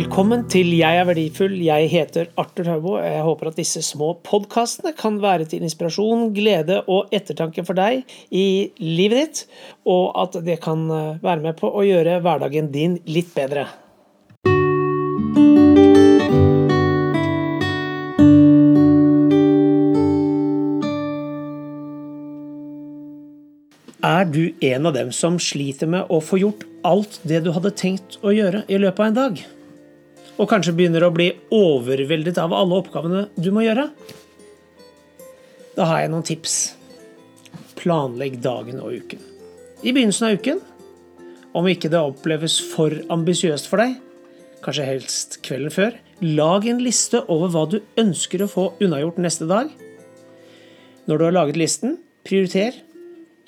Velkommen til Jeg er verdifull. Jeg heter Arthur Haubo. Jeg håper at disse små podkastene kan være til inspirasjon, glede og ettertanke for deg i livet ditt, og at det kan eh, være med på å gjøre hverdagen din litt bedre. Er du en av dem som sliter med å få gjort alt det du hadde tenkt å gjøre i løpet av en dag? Og kanskje begynner å bli overveldet av alle oppgavene du må gjøre? Da har jeg noen tips. Planlegg dagen og uken. I begynnelsen av uken, om ikke det oppleves for ambisiøst for deg, kanskje helst kvelden før, lag en liste over hva du ønsker å få unnagjort neste dag. Når du har laget listen, prioriter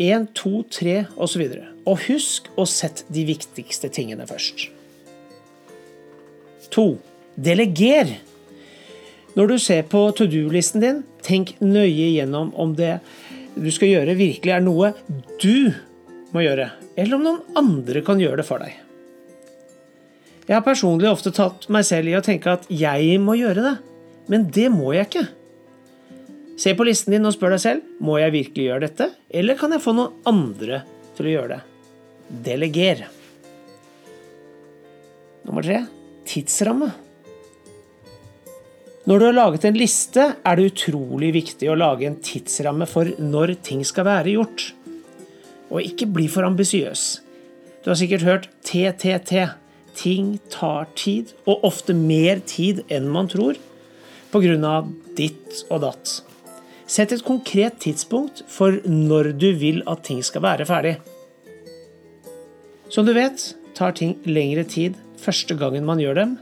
1, 2, 3 osv. Og husk å sette de viktigste tingene først. 2. Deleger. Når du ser på to do-listen din, tenk nøye gjennom om det du skal gjøre, virkelig er noe du må gjøre, eller om noen andre kan gjøre det for deg. Jeg har personlig ofte tatt meg selv i å tenke at jeg må gjøre det, men det må jeg ikke. Se på listen din og spør deg selv må jeg virkelig gjøre dette, eller kan jeg få noen andre til å gjøre det. Deleger. Nummer tre tidsramme. Når du har laget en liste, er det utrolig viktig å lage en tidsramme for når ting skal være gjort. Og ikke bli for ambisiøs. Du har sikkert hørt TTT. Ting tar tid, og ofte mer tid enn man tror, pga. ditt og datt. Sett et konkret tidspunkt for når du vil at ting skal være ferdig. Som du vet, tar ting lengre tid første gangen man gjør dem,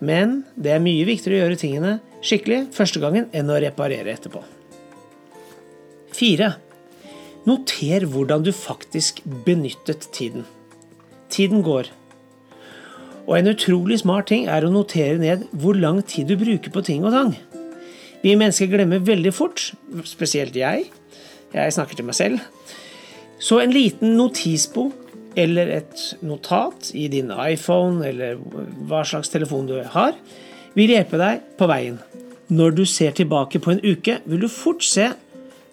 men det er mye viktigere å gjøre tingene skikkelig første gangen enn å reparere etterpå. 4. Noter hvordan du faktisk benyttet tiden. Tiden går. Og en utrolig smart ting er å notere ned hvor lang tid du bruker på ting og tang. Vi mennesker glemmer veldig fort, spesielt jeg. Jeg snakker til meg selv. Så en liten notisbok eller et notat i din iPhone eller hva slags telefon du har, vil hjelpe deg på veien. Når du ser tilbake på en uke, vil du fort se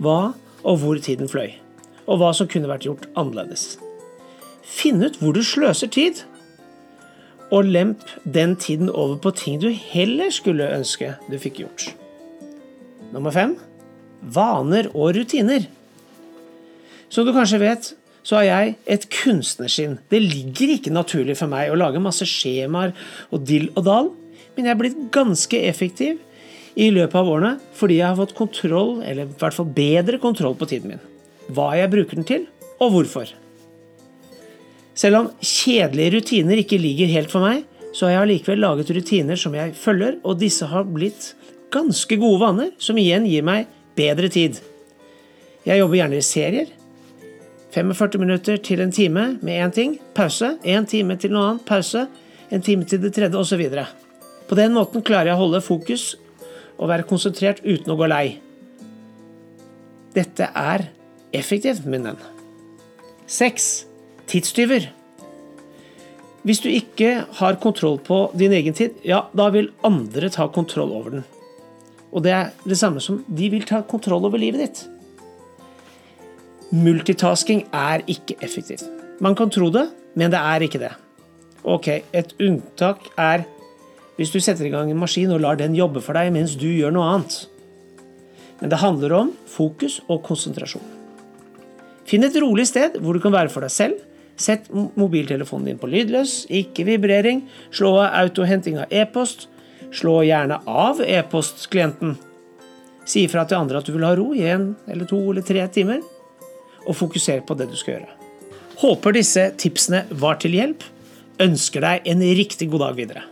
hva og hvor tiden fløy, og hva som kunne vært gjort annerledes. Finn ut hvor du sløser tid, og lemp den tiden over på ting du heller skulle ønske du fikk gjort. Nummer fem vaner og rutiner. Som du kanskje vet, så har jeg et kunstnersinn. Det ligger ikke naturlig for meg å lage masse skjemaer og dill og dall, men jeg er blitt ganske effektiv i løpet av årene fordi jeg har fått kontroll, eller i hvert fall bedre kontroll på tiden min. Hva jeg bruker den til, og hvorfor. Selv om kjedelige rutiner ikke ligger helt for meg, så har jeg allikevel laget rutiner som jeg følger, og disse har blitt ganske gode vaner, som igjen gir meg bedre tid. Jeg jobber gjerne i serier, 45 minutter til en time med én ting, pause. Én time til noe annet, pause. En time til det tredje, osv. På den måten klarer jeg å holde fokus og være konsentrert uten å gå lei. Dette er effektivt, min venn. Seks. Tidstyver. Hvis du ikke har kontroll på din egen tid, ja, da vil andre ta kontroll over den. Og det er det samme som de vil ta kontroll over livet ditt. Multitasking er ikke effektivt. Man kan tro det, men det er ikke det. Ok, et unntak er hvis du setter i gang en maskin og lar den jobbe for deg mens du gjør noe annet. Men det handler om fokus og konsentrasjon. Finn et rolig sted hvor du kan være for deg selv. Sett mobiltelefonen din på lydløs, ikke vibrering. Slå av autohenting av e-post. Slå gjerne av e-postklienten. Si ifra til andre at du vil ha ro i en eller to eller tre timer og fokuser på det du skal gjøre. Håper disse tipsene var til hjelp. Ønsker deg en riktig god dag videre.